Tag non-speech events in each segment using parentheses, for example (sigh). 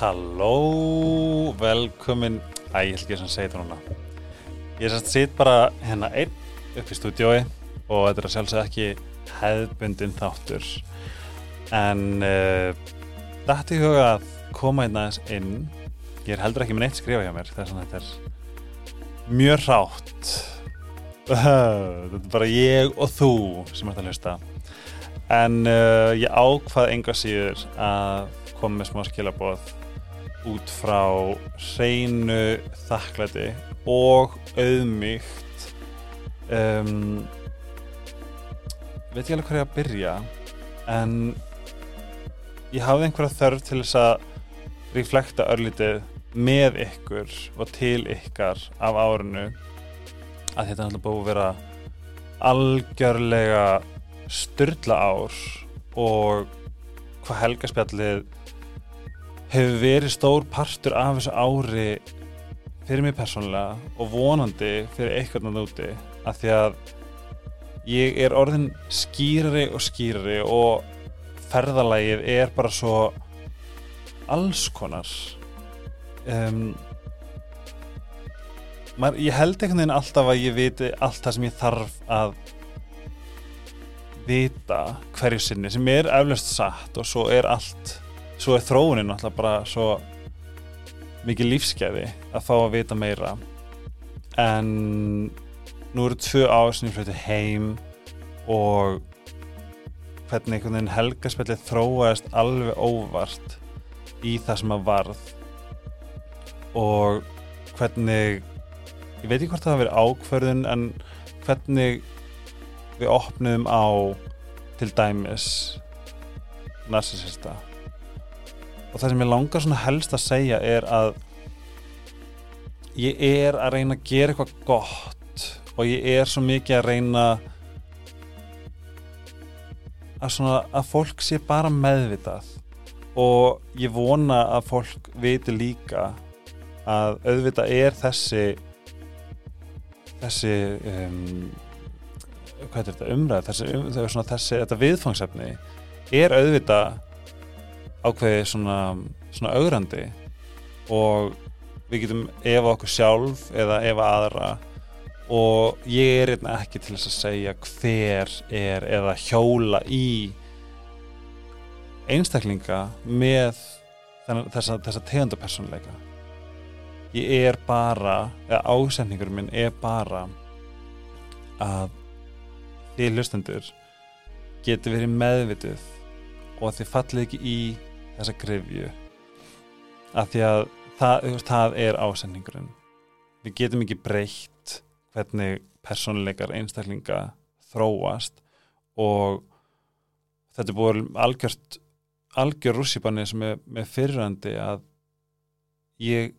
Halló, velkomin. Æ, ég ætla ekki að segja þetta núna. Ég sitt bara hérna einn upp í stúdiói og þetta er að sjálfsögða ekki hefðbundin þáttur. En uh, þetta í huga að koma hérna aðeins inn. Ég er heldur ekki með neitt skrifa hjá mér þess að þetta er mjög rátt (laughs) þetta er bara ég og þú sem ert að hlusta. En uh, ég ákvað enga síður að koma með smá skilabóð út frá hreinu þakklæti og auðmygt um, veit ég alveg hvað ég að byrja en ég hafði einhverja þörf til þess að reflekta örlítið með ykkur og til ykkar af árinu að þetta er búið að vera algjörlega styrla ár og hvað helgaspjallið hefur verið stór partur af þessu ári fyrir mig persónulega og vonandi fyrir eitthvað náttúrulega úti að því að ég er orðin skýrari og skýrari og ferðalægið er bara svo alls konar. Um, maður, ég held einhvern veginn alltaf að ég viti allt það sem ég þarf að vita hverju sinni sem er eflaust satt og svo er allt svo er þróunin alltaf bara svo mikið lífskeiði að fá að vita meira. En nú eru tvö ár sem ég flutti heim og hvernig einhvern veginn helgaspillið þróaðist alveg óvart í það sem að varð. Og hvernig ég veit ekki hvort það hafi verið ákverðun en hvernig við opnum á til dæmis narsisista og það sem ég langar svona helst að segja er að ég er að reyna að gera eitthvað gott og ég er svo mikið að reyna að svona að fólk sé bara meðvitað. Og ég vona að fólk viti líka að auðvitað er þessi þessi um, hvað er þetta umræð þessi, um, þessi þetta viðfangsefni er auðvitað ákveði svona, svona augrandi og við getum efa okkur sjálf eða efa aðra og ég er hérna ekki til þess að segja hver er eða hjóla í einstaklinga með þessa, þessa tegundapersonleika ég er bara eða ásendingur minn er bara að því hlustendur getur verið meðvitið og þið fallið ekki í þessa grefju af því að það, það er ásendingurinn. Við getum ekki breytt hvernig personleikar einstaklinga þróast og þetta er búin algjört algjör rússipanni sem er með fyrirrandi að ég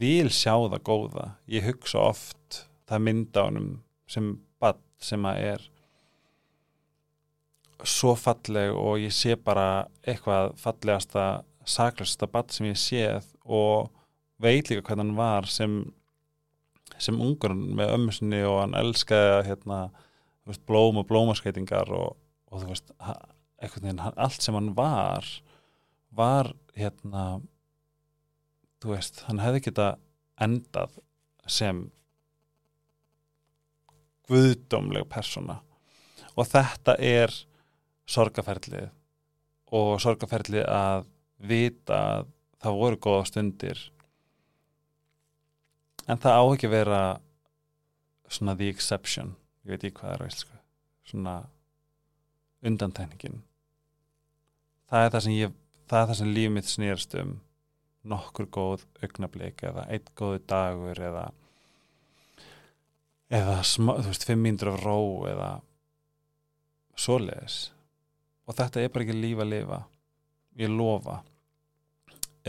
vil sjá það góða. Ég hugsa oft það mynda ánum sem bad sem að er svo falleg og ég sé bara eitthvað fallegasta saklasta badd sem ég séð og veit líka hvað hann var sem sem ungur með ömmusinni og hann elskaði hérna, veist, blóm og blómaskeitingar og, og þú veist veginn, allt sem hann var var hérna þú veist, hann hefði geta endað sem guðdómleg persona og þetta er sorgaferlið og sorgaferlið að vita að það voru góða stundir. En það á ekki að vera svona the exception ég veit ekki hvað er veist, svona undantæningin það er það sem ég það er það sem lífið mitt snýrst um nokkur góð augnablík eða eitt góðu dagur eða eða smá, þú veist, fimm mínútur af ró eða svoleiðis og þetta er bara ekki líf að lifa. Ég lofa.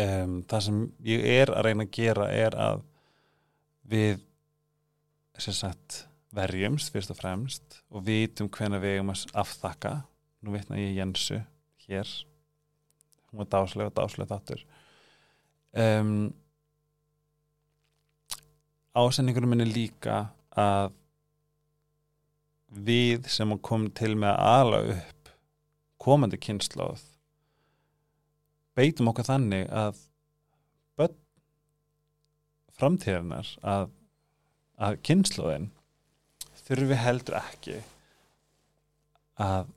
Um, það sem ég er að reyna að gera er að við sagt verjumst fyrst og fremst og vitum hvena við eigum að afþakka. Nú vitna ég Jensu hér. Hún var dáslega og dáslega þáttur. Um, ásendingunum minni líka að við sem komum til með að ala upp komandi kynnslóð beitum okkar þannig að framtíðarnar að, að kynnslóðin þurfi heldur ekki að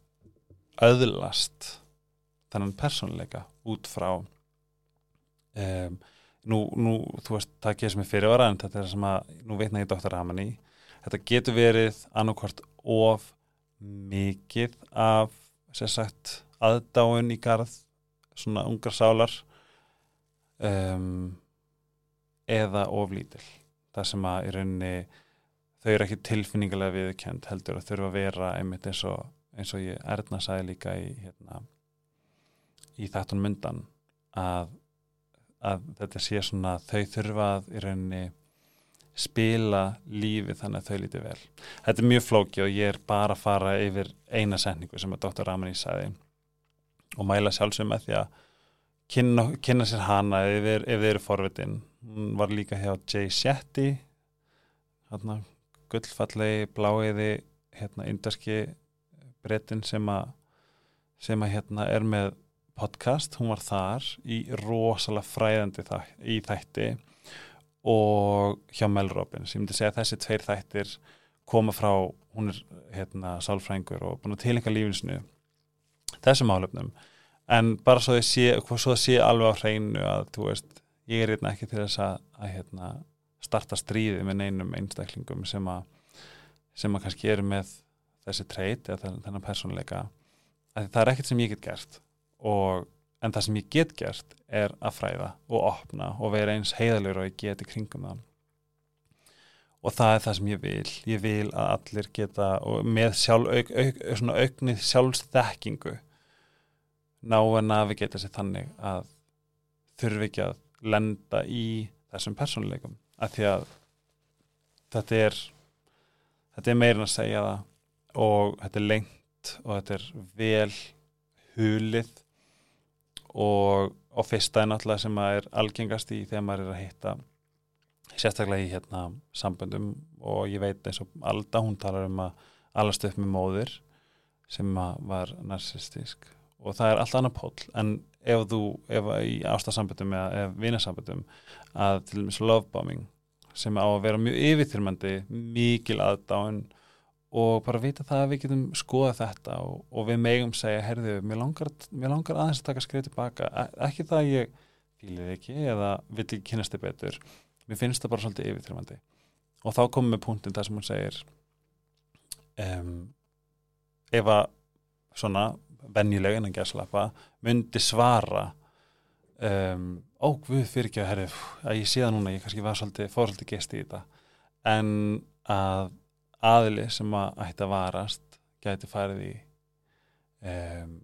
öðlast þennan persónleika út frá um, nú, nú, þú veist, það getur sem er fyrirvara en þetta er sem að, nú veitna ég Dr. Ramani þetta getur verið annarkvart of mikið af sér sagt aðdáin í garð svona ungar sálar um, eða oflítil það sem að í rauninni þau eru ekki tilfinningarlega viðkjönd heldur að þurfa að vera einmitt eins og, eins og ég erðna sæði líka í, hérna, í þættun myndan að, að þetta sé svona þau þurfa að í rauninni spila lífi þannig að þau líti vel. Þetta er mjög flóki og ég er bara að fara yfir eina setningu sem að Dr. Ramani sæði og mæla sjálfsög með því að kynna, kynna sér hana ef þið eru forvitin. Hún var líka hjá Jay Shetty hérna gullfallegi bláiði hérna inderski brettin sem að sem að hérna er með podcast, hún var þar í rosalega fræðandi í þætti og hjá Mel Robbins, ég myndi segja að þessi tveir þættir koma frá hún er hérna sálfrængur og búin að tilenga lífinsinu þessum álöfnum en bara svo það sé, sé alveg á hreinu að þú veist, ég er hérna ekki til þess að, að hérna, starta stríði með neinum einstaklingum sem að sem að kannski eru með þessi treyt eða þennan persónuleika. Að það er ekkert sem ég get gert og en það sem ég get gert er að fræða og opna og vera eins heiðalegur og ég geti kringum það. Og það er það sem ég vil. Ég vil að allir geta og með sjálf, auk, auk, auknið sjálfsþekkingu ná að navigeta sér þannig að þurfi ekki að lenda í þessum persónuleikum. Að því að þetta er þetta er meirin að segja það. Og þetta er lengt og þetta er vel hulið og, og fyrsta er náttúrulega sem að er algengast í þegar maður er að hitta sérstaklega í hérna samböndum og ég veit eins og Alda hún talar um að allast upp með móðir sem var narsistísk og það er allt annað pól en ef þú, ef í ástasamböndum eða vinasamböndum að til og með lovebombing sem á að vera mjög yfirþyrmandi mikil aðdáinn og bara vita það að við getum skoða þetta og, og við megum segja, herðu, mér langar, mér langar aðeins að taka skrið tilbaka, ekki það að ég fýlið ekki eða vill ekki kynast þið betur, mér finnst það bara svolítið yfirþrifandi og þá komum við punktin það sem hún segir um, ef að svona venjuleg en að gæslappa myndi svara um, ógvöð fyrir ekki að herðu, að ég sé það núna, ég kannski var svolítið, fór svolítið gesti í þetta. En að aðli sem að ætti að varast gæti farið í um,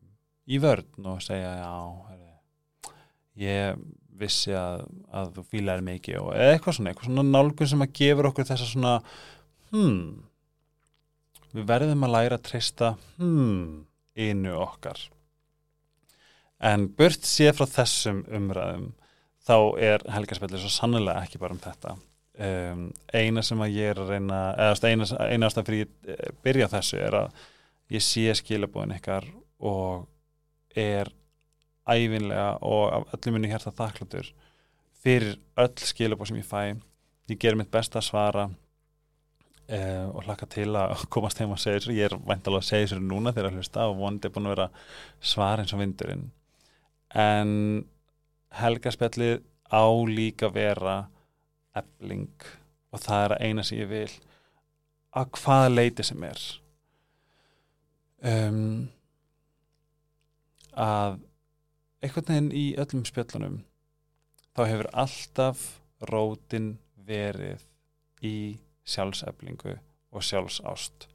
í vörn og segja já, herri, ég vissi að, að þú fílaði mikið og eitthvað svona, eitthvað svona nálgun sem að gefur okkur þessa svona hmm við verðum að læra að treysta hmm, einu okkar. En burt sé frá þessum umræðum þá er helgarspillir svo sannlega ekki bara um þetta um, eina sem að ég er að reyna eða eina, eina ástæðan fyrir ég eh, byrja þessu er að ég sé skilabóðin ykkar og er æfinlega og af öllum minni hérta þakkláttur fyrir öll skilabóð sem ég fæ. Ég ger mitt besta að svara uh, og hlaka til að (laughs) komast heim og segja þessu, ég er væntalega að segja þessu núna þegar að hlusta og vonandi er búin að vera svar eins og vindurinn. En helgarspjallið á líka vera ebling og það er að eina sem ég vil. Að hvaða leiti sem er. Um, að einhvern veginn í öllum spjöllunum þá hefur alltaf rótin verið í sjálfseflingu og sjálfsást.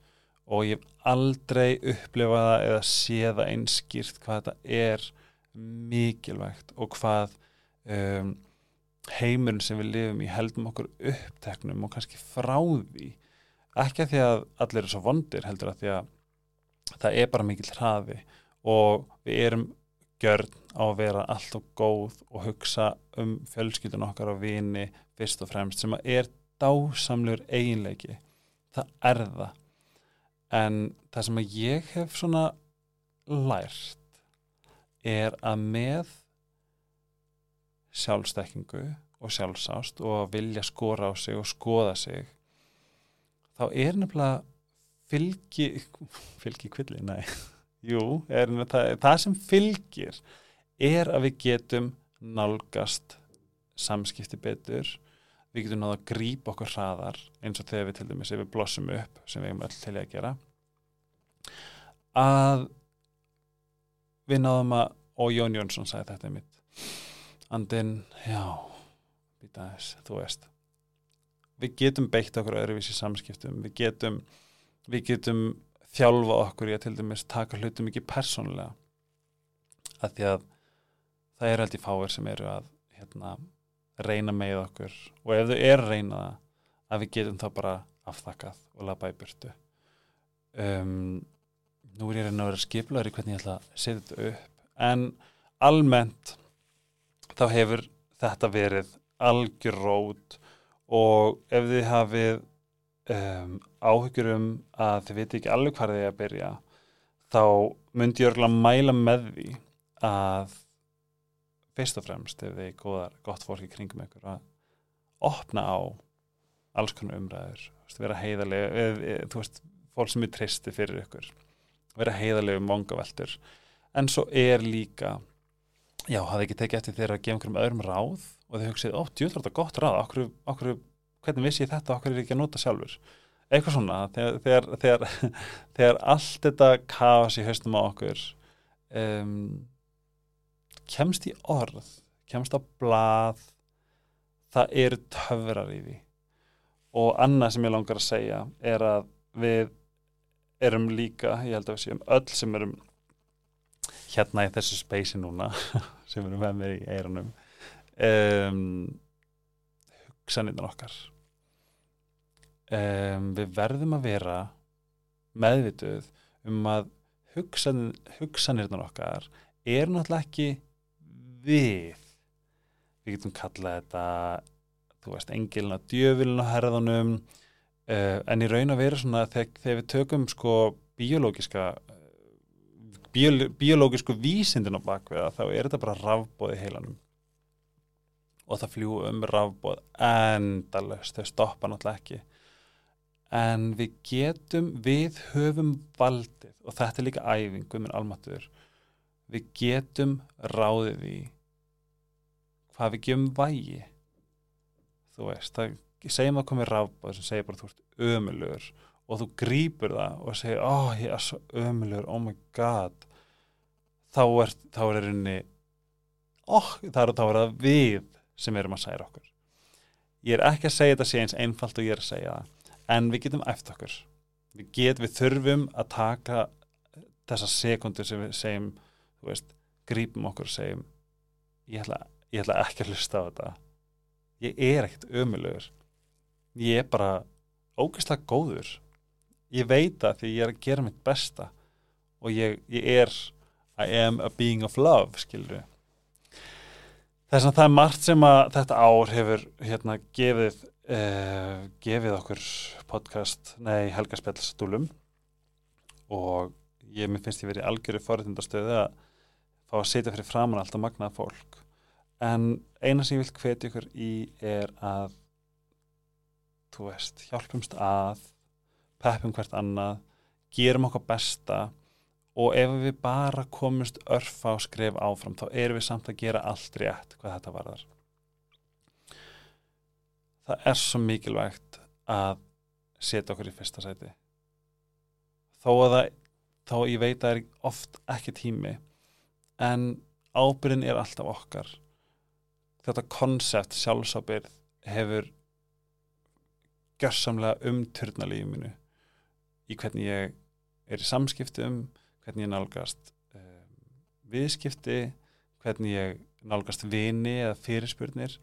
Og ég hef aldrei upplifaða eða séða einskýrt hvað þetta er mikilvægt og hvað um, heimurinn sem við lifum í heldum okkur uppteknum og kannski frá því. Ekki að því að allir er svo vondir heldur að því að það er bara mikill hraði og við erum gjörn á að vera allt og góð og hugsa um fjölskyldun okkar og vini fyrst og fremst sem að er dásamlur eiginleiki. Það er það. En það sem að ég hef svona lært er að með sjálfstekkingu og sjálfsást og vilja skora á sig og skoða sig þá er nefnilega fylgi (laughs) fylgi kvilli, nei. (laughs) Jú, er, það, það sem fylgir er að við getum nálgast samskipti betur. Við getum náða að grípa okkur hraðar eins og þegar við til dæmis ef við blossum upp sem við hefum öll til að gera að við náðum að og Jón Jónsson sagði þetta mitt andin, já býta þess, þú veist. Við getum beitt okkur öðruvísi samskiptum, við getum við getum þjálfa okkur í að til dæmis taka hlutum ekki persónulega. Að því að það er í fáir sem eru að hérna, reyna með okkur. Og ef þau eru að reyna það að við getum þá bara aftakað og lafa í burtu. Um, nú er ég reyna að vera skiplaður í hvernig ég ætla að setja þetta upp. En almennt þá hefur þetta verið algjör rót og ef þið hafið um, áhyggjur um að þið viti ekki alveg hvað þið er að byrja þá myndi ég örgulega mæla með því að fyrst og fremst ef þið er góðar, gott fólk í kringum ykkur að opna á alls konar umræður. Vera heiðarlega, þú veist fólk sem er tristi fyrir ykkur. Vera heiðarlega um vangaveltur. En svo er líka já, hafði ekki tekið eftir þeirra að gefa einhverjum öðrum ráð og þau hugsið, ó, djúðlar þetta gott ráð okkur, okkur, hvernig vissi ég þetta, okkur er ekki að nota sjálfur? Eitthvað svona, þegar, þegar, þegar, (laughs) þegar allt þetta kaos í haustum á okkur um kemst í orð, kemst á blað það eru töfrar í því. Og annað sem ég langar að segja er að við erum líka, ég held að við séum öll sem erum hérna í þessu speysi núna (laughs) sem erum með mér í eiranum um, hugsanirna okkar. Um, við verðum að vera meðvituð um að hugsan, hugsanirna okkar er náttúrulega ekki við. Við getum kallað þetta þú veist, engilin að djöfilin á herðunum. Uh, en í raun að vera svona þegar, þegar við tökum sko biológiska biol, biológisku vísindin á bakveða þá er þetta bara rafbóði heilanum. Og það fljú um rafbóð endalust, þau stoppa náttúrulega ekki. En við getum við höfum valdið og þetta er líka æfingu minn almatur við getum ráðið í hvað við gefum vægi. Þú veist, það segjum að komið rafbáð sem segir bara þú ert ömulur og þú grýpur það og segir oh ég er svo ömulur, oh my god. Þá er þá er einni oh, þá er það við sem erum að segja okkur. Ég er ekki að segja þetta sé eins einfalt og ég er að segja það en við getum eftir okkur. Við, get, við þurfum að taka þessa sekundur sem við segjum veist, grýpum okkur og segjum ég ætla ég ætla ekki að hlusta á þetta. Ég er ekkert ömulegur ég er bara ógeðslega góður ég veit það því ég er að gera mitt besta og ég, ég er I am a being of love skilur við þess að það er margt sem að þetta ár hefur hérna gefið eh, gefið okkur podcast nei helgarspjallstúlum og ég minn finnst ég verið algjöru forðindastöðu að fá að setja fyrir framann allt og magnað fólk. En eina sem ég vil hvetja ykkur í er að þú veist, hjálpumst að peppum hvert annað gerum okkar besta og ef við bara komumst örfa og skref áfram þá erum við samt að gera allt rétt hvað þetta varðar. Það er svo mikilvægt að setja okkur í fyrsta sæti. Þó að það þá ég veit að það er oft ekki tími en ábyrðin er alltaf okkar. Þetta konsept sjálfsábyrð hefur görsamlega umturna lífið minu í hvernig ég er í samskiptum, hvernig ég nálgast um, viðskipti, hvernig ég nálgast vini eða fyrirspurnir.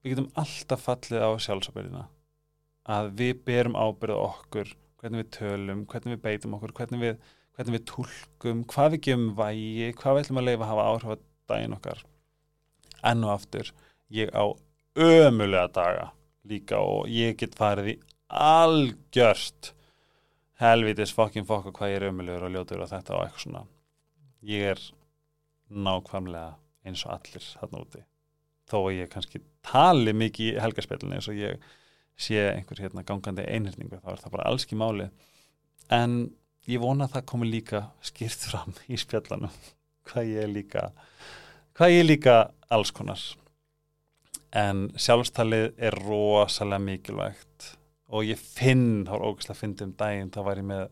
Við getum alltaf fallið á sjálfsábyrðina að við berum ábyrða okkur, hvernig við tölum, hvernig við beitum okkur, hvernig við, hvernig við tólkum, hvað við gefum vægi, hvað við ætlum að leifa að hafa áhrif að daginn okkar enn og aftur ég á ömulega daga líka og ég get farið í algjörst helvitis fokkin fokka hvað ég er ömulegur og ljótur og þetta og eitthvað svona. Ég er nákvæmlega eins og allir þarna úti. Þó að ég kannski tali mikið í helgarspillinu eins og ég sé einhver hérna gangandi einhörningu þá er það bara alls ekki máli en ég vona að það komi líka skýrt fram í spjallanum (laughs) hvað ég er líka hvað ég er líka alls konar. En sjálfstalið er rosalega mikilvægt og ég finn, þá er ógæslega að finna um daginn, þá var ég með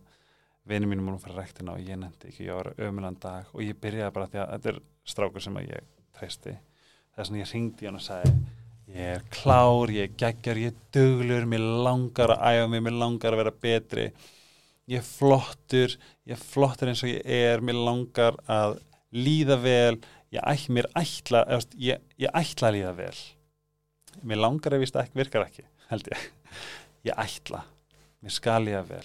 vinið mínum múlum fyrir rektina og ég nefndi ekki, ég var ömulan dag og ég byrjaði bara því að þetta er strákur sem ég treysti. Þess að ég ringdi hann og sagði ég er klár, ég er geggar, ég er duglur mér langar að æfa mig, mér langar að vera betri. Ég er flottur ég er flottur eins og ég er mér langar að líða vel. Ég, ætl, mér ætla ég, ég ætla að líða vel. Mér langar að vista ekki, virkar ekki held ég, ég ætla mér skal líða vel.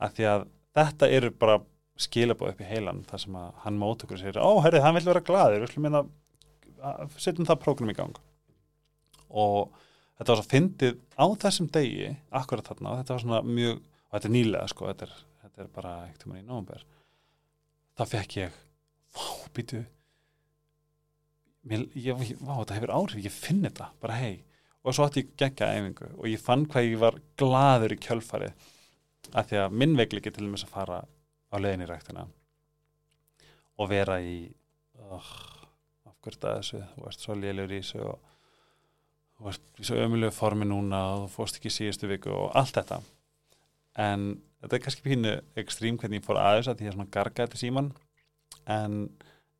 Að því að þetta eru bara skilabóð upp í heilan þar sem að hann mótökur sér, ó herrið, hann vil vera gladur við ætlum að setjum það prógram í gang. Og þetta var svo fyndið á þessum degi akkurat þarna og þetta var svona mjög og þetta er nýlega sko, þetta er, þetta er bara ekkert um hann í nógumber þá fekk ég vá, býtu vá, þetta hefur áhrif, ég finn þetta bara hei, og svo ætti ég gegja æfingu og ég fann hvað ég var gladur í kjölfarið. Að því að minn veikleiki til þess að fara á leðin í ræktina og vera í oh, afhverta þessu? Þú veist svo léljur í þessu og þú veist í svo ömulegu formi núna og þú fórst ekki síðustu viku og allt þetta. En þetta er kannski pínu ekstrím hvernig ég fór aðeins að því að svona garga þetta síman en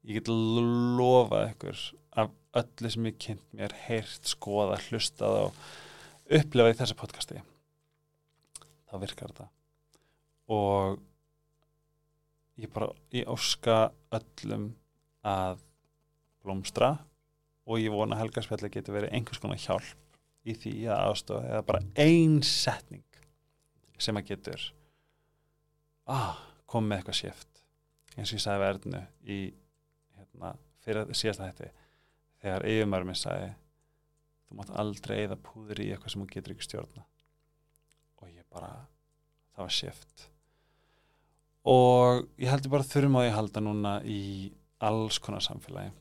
ég get lofað ykkur öllu sem ég kynnt mér heyrt, skoða, hlustað og upplefað í þessu podcasti. Þá virkar þetta. Og ég bara, ég óska öllum að blómstra og ég vona að helgarspjalli getur verið einhvers konar hjálp í því að aðstofa eða bara ein setning sem að getur ah, komið með eitthvað sérft eins og ég sagði verðinu í hérna, fyrir síðasta hætti þegar yfirmærum ég sagði þú mátt aldrei eða púður í eitthvað sem þú getur ekki stjórna og ég bara það var sérft og ég heldur bara þurfum á því að halda núna í alls konar samfélagi.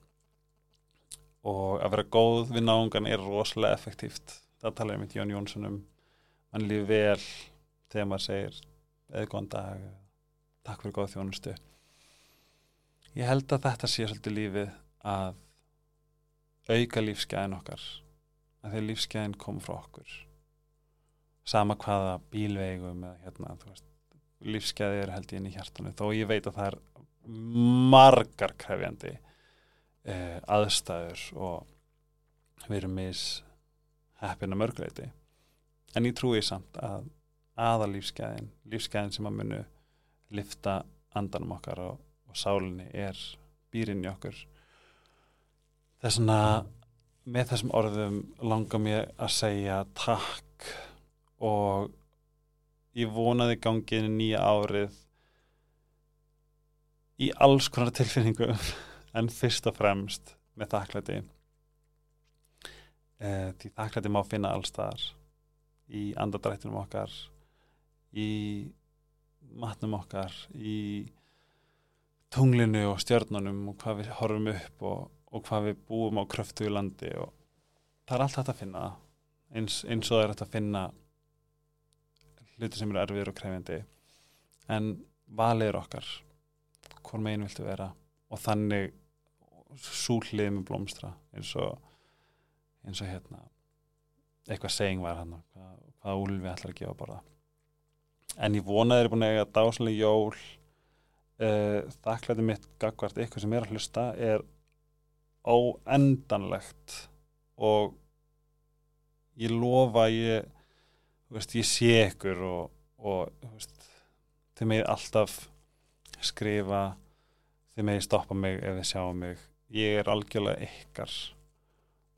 Og að vera góð við náungan er rosalega effektíft. Það tala ég með Jón Jónsson um. Mann lífi vel þegar maður segir eða góðan dag takk fyrir góða þjónustu. Ég held að þetta sé svolítið lífið að auka lífsgæðin okkar að því lífsgæðin kom frá okkur. Sama hvaða bílvegum eða hérna veist lífsgæði er held ég inn í hjartunni þó ég veit að það er margar krefjandi eh, aðstæður og við erum mis heppina mörgleiti en ég trúi samt að aða lífsgæðin lífsgæðin sem að munu lifta andanum okkar og, og sálinni er býrin í okkur þess að með þessum orðum langar mér að segja takk og ég vonaði ganginu nýja árið í alls konar tilfinningu en fyrst og fremst með þakklæti. E, því þakklæti má finna allstaðar í andadrættinum okkar í matnum okkar í tunglinu og stjörnunum og hvað við horfum upp og, og hvað við búum á kröftu í landi og það er allt þetta að finna eins, eins og það er þetta að finna hluti sem eru erfiður og krefjandi. En valið er okkar hvort meginn viltu vera og þannig súlið með blómstra eins og eins og hérna eitthvað seging var hann hvað, hvaða úl við ætlar að gefa bara en ég vonaði að þið er búin að eiga dásanlega jól. Uh, þakklæði mitt gagvart eitthvað sem er að hlusta er óendanlegt og ég lofa ég veist, ég sé ykkur og, og veist, þið megir alltaf skrifa þið megir stoppa mig ef þið sjáum mig. Ég er algjörlega ykkar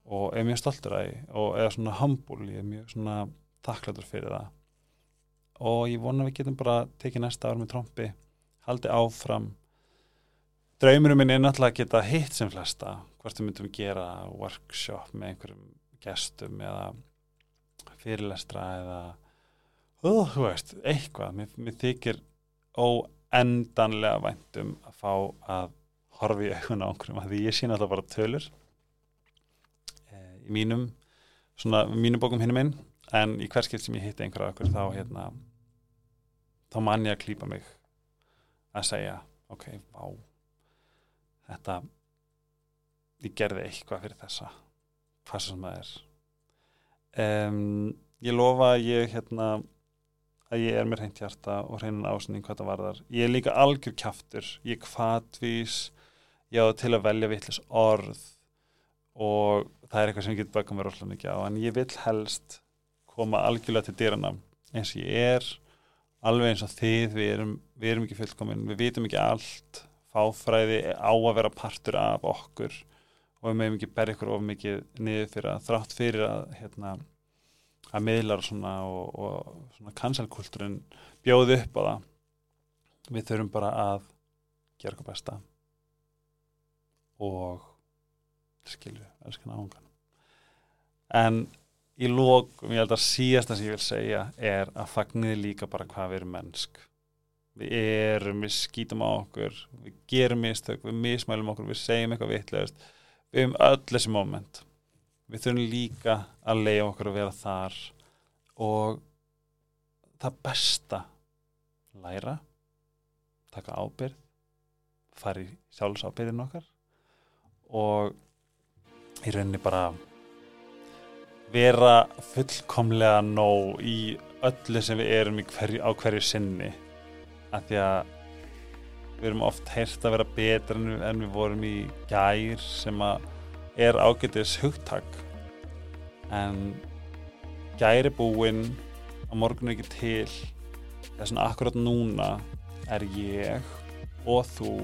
og er mjög stoltur að ég og er svona hambúl, ég er mjög svona þakklætur fyrir það. Og ég vona að við getum bara tekið næsta ár með trombi, haldi áfram. Draumurum minn er náttúrulega að geta hitt sem flesta hvort við myndum gera workshop með einhverjum gestum eða fyrirlestra eða uh, þú veist, eitthvað. Mér, mér þykir óendanlega væntum að fá að horfi í augun á okkur því ég sé náttúrulega bara tölur í mínum svona mínum bókum hinnum inn en í hverskipt sem ég hitti einhverja okkur þá hérna þá man ég að klýpa mig að segja ok, vá þetta ég gerði eitthvað fyrir þessa hvað sem það er. Um, ég lofa að ég hérna að ég er mér hreint hjarta og hreinan ásending hvað það varðar. Ég er líka algjör kjaftur. Ég er kvatvís ég á til að velja vittlis orð og það er eitthvað sem ég get baka mér rosalega mikið á. En ég vil helst koma algjörlega til dýrana eins og ég er alveg eins og þið. Við erum, við erum ekki fullkomin, við vitum ekki allt. Fáfræði á að vera partur af okkur og við meðum ekki berja ykkur of mikið niður fyrir að þrátt fyrir að hérna, að miðlar svona og, og svona kansalkultúrin bjóði upp á það. Við þurfum bara að gera okkur besta. Og skilju, elskan áhengan en í lókum, ég held að síðasta sem ég vil segja er að fagniði líka bara hvað við erum mennsk. Við erum, við skýtum á okkur við gerum mistök, við mismælum okkur við segjum eitthvað vitlegust við hefum öll þessi moment. Við þurfum líka að leiða okkur að vera þar og það besta læra taka ábyrð fara í sjálfsábyrðin okkar og í rauninni bara vera fullkomlega nóg í öllu sem við erum hverju, á hverju sinni. Að því að við erum oft heyrst að vera betra en, við vorum í gær sem að er ágætis hugtak. En gæri búinn á morgun ekki til. Þess að akkurat núna er ég og þú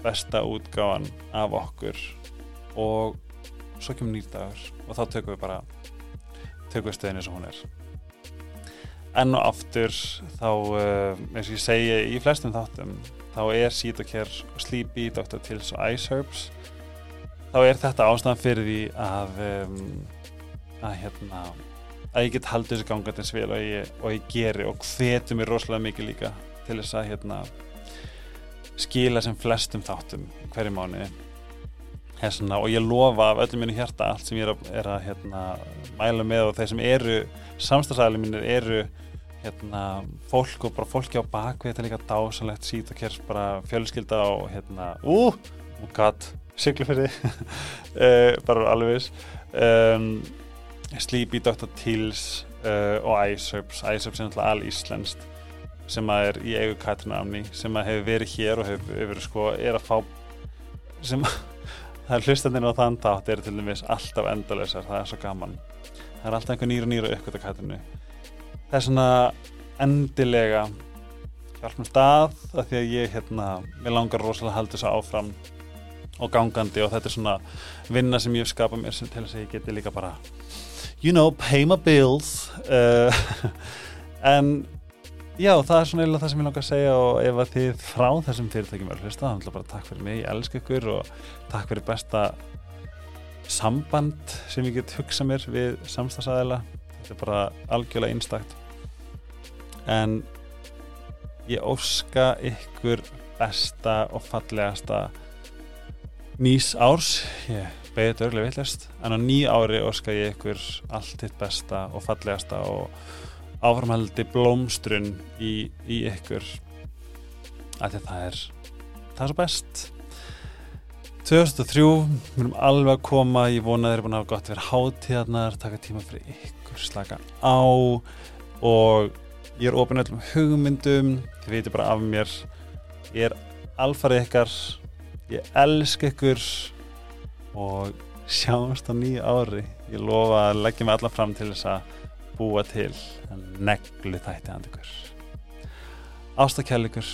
besta útgáðan af okkur. Og svo kemur nýrdagur og þá tökum við bara tökum við stöðinu sem hún er enn og aftur þá uh, eins og ég segi í flestum þáttum þá er Sítokjær Sleepy, Dr. Tills og Ice Herbs þá er þetta ástæðan fyrir því að um, að hérna að ég get haldið þessu gangatins vel og ég, og ég geri og hvetu mér rosalega mikið líka til þess að hérna skila sem flestum þáttum hverju mánuði Hessana, og ég lofa af öllum mínu hjarta allt sem ég er að, er að hérna, mæla með og þeir sem eru samstagsæli mínir eru hérna, fólk og bara fólki á bakvið þetta er líka dásalegt sít og kers bara fjölskylda og hérna ú, uh, oh god, syklufyrði uh, (laughs) bara alveg um, Sleepy, Dr. Teals uh, og Iceherbs Iceherbs er náttúrulega all íslenskt sem að er í eigu Katrin Amni sem að hefur verið hér og hefur, hefur sko, er að fá sem að það er hlustandinn á þann tátt eru til dæmis alltaf endalösar, það er svo gaman. Það er alltaf einhver nýra nýra uppgöt á kattinu það er svona endilega hjálpum stað af því að ég hérna, mér langar rosalega að halda þessu áfram og gangandi og þetta er svona vinna sem ég skapa mér sem til þess að ég geti líka bara you know, pay my bills. Uh, (laughs) en Já, það er svona eiginlega það sem ég langar að segja og ef að þið frá þessum fyrirtækjum verður hlusta, þá ætla bara takk fyrir mig, ég elska ykkur og takk fyrir besta samband sem ég get hugsa mér við samstagsæðila þetta er bara algjörlega einstakt. En ég óska ykkur besta og fallegasta nýs árs. Ég beði þetta örglega villast en á ný ári óska ég ykkur allt hitt besta og fallegasta og áframhaldi blómstrun í, í ykkur. Að það er það er svo best. 2003 við erum alveg að koma. Ég vona þeir eru búin að hafa gott verið hátíðarnar taka tíma fyrir ykkur slaka á. Og ég er ofin öllum hugmyndum. Þið veitir bara af mér. Ég er alfarið ykkar. Ég elsk ykkur. Og sjáumst á nýja ári. Ég lofa að leggja mig alla fram til þess að búa til neglu þætti hann ykkur ástakjæl ykkur